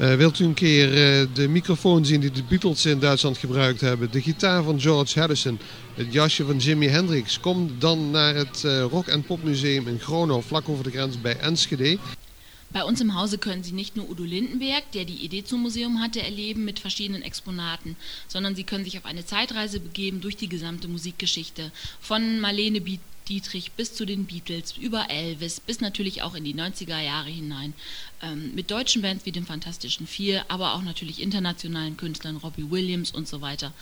Uh, wilt u een keer uh, de microfoon zien die de Beatles in Duitsland gebruikt hebben? De gitaar van George Harrison, het jasje van Jimi Hendrix. Kom dan naar het uh, Rock and Pop Museum in Gronau, vlak over de grens bij Enschede. Bei uns im Hause können Sie nicht nur Udo Lindenberg, der die Idee zum Museum hatte, erleben mit verschiedenen Exponaten, sondern Sie können sich auf eine Zeitreise begeben durch die gesamte Musikgeschichte. Von Marlene Dietrich bis zu den Beatles, über Elvis, bis natürlich auch in die 90er Jahre hinein. Ähm, mit deutschen Bands wie dem Fantastischen Vier, aber auch natürlich internationalen Künstlern, Robbie Williams und so weiter.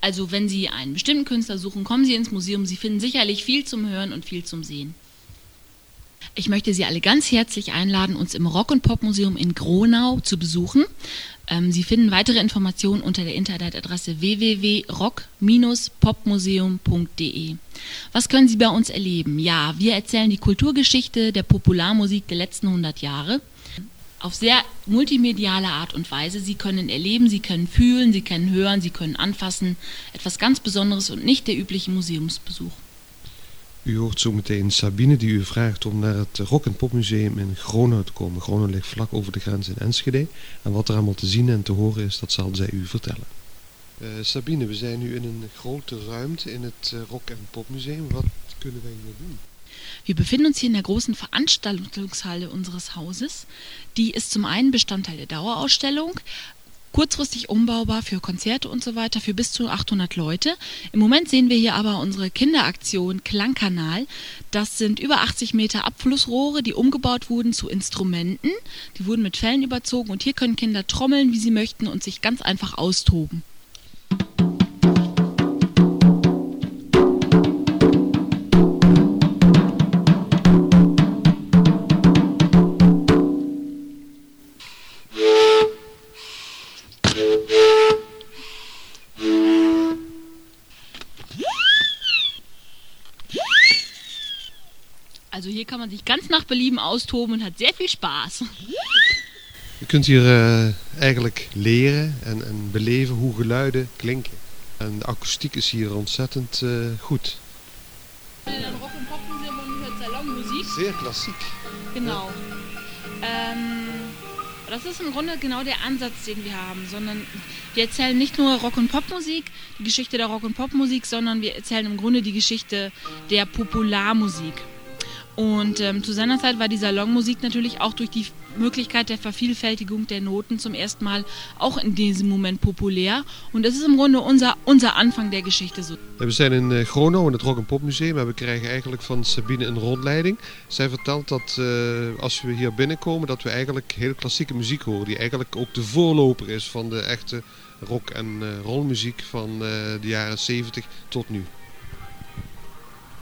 Also wenn Sie einen bestimmten Künstler suchen, kommen Sie ins Museum. Sie finden sicherlich viel zum Hören und viel zum Sehen. Ich möchte Sie alle ganz herzlich einladen, uns im Rock- und Pop-Museum in Gronau zu besuchen. Ähm, Sie finden weitere Informationen unter der Internetadresse www.rock-popmuseum.de. Was können Sie bei uns erleben? Ja, wir erzählen die Kulturgeschichte der Popularmusik der letzten 100 Jahre auf sehr multimediale Art und Weise. Sie können erleben, Sie können fühlen, Sie können hören, Sie können anfassen. Etwas ganz Besonderes und nicht der übliche Museumsbesuch. U hoort zo meteen Sabine die u vraagt om naar het Rock and Pop Museum in Gronau te komen. Gronau ligt vlak over de grens in Enschede. En wat er allemaal te zien en te horen is, dat zal zij u vertellen. Uh, Sabine, we zijn nu in een grote ruimte in het uh, Rock and Pop Museum. Wat kunnen wij hier doen? Wir befinden uns hier in der großen Veranstaltungshalle unseres Hauses. Die ist zum einen Bestandteil der Dauerausstellung, kurzfristig umbaubar für Konzerte und so weiter für bis zu 800 Leute. Im Moment sehen wir hier aber unsere Kinderaktion Klangkanal. Das sind über 80 Meter Abflussrohre, die umgebaut wurden zu Instrumenten. Die wurden mit Fellen überzogen und hier können Kinder trommeln, wie sie möchten und sich ganz einfach austoben. Also hier kann man sich ganz nach Belieben austoben und hat sehr viel Spaß. Je kunt hier uh, eigenlijk leren en, en beleven hoe geluiden klinken. En de akoestiek is hier ontzettend uh, goed. In einem Rock- und Pop-Museum hört Salonmusik. Sehr klassiek. Genau. Ähm, das ist im Grunde genau der Ansatz, den wir haben, sondern wir erzählen nicht nur Rock- und Popmusik, die Geschichte der Rock- und Popmusik, sondern wir erzählen im Grunde die Geschichte der Popularmusik. Und ähm, zu seiner Zeit war die Salonmusik natürlich auch durch die Möglichkeit der Vervielfältigung der Noten zum ersten Mal auch in diesem Moment populär. Und das ist im Grunde unser, unser Anfang der Geschichte. We zijn in uh, Gronau in het Rock Pop Museum en we krijgen eigenlijk van Sabine een rondleiding. Zij vertelt dat uh, als we hier binnenkomen dat we eigenlijk hele klassieke muziek horen. Die eigenlijk ook de voorloper is van de echte rock- en uh, rollmuziek van de jaren 70 tot nu.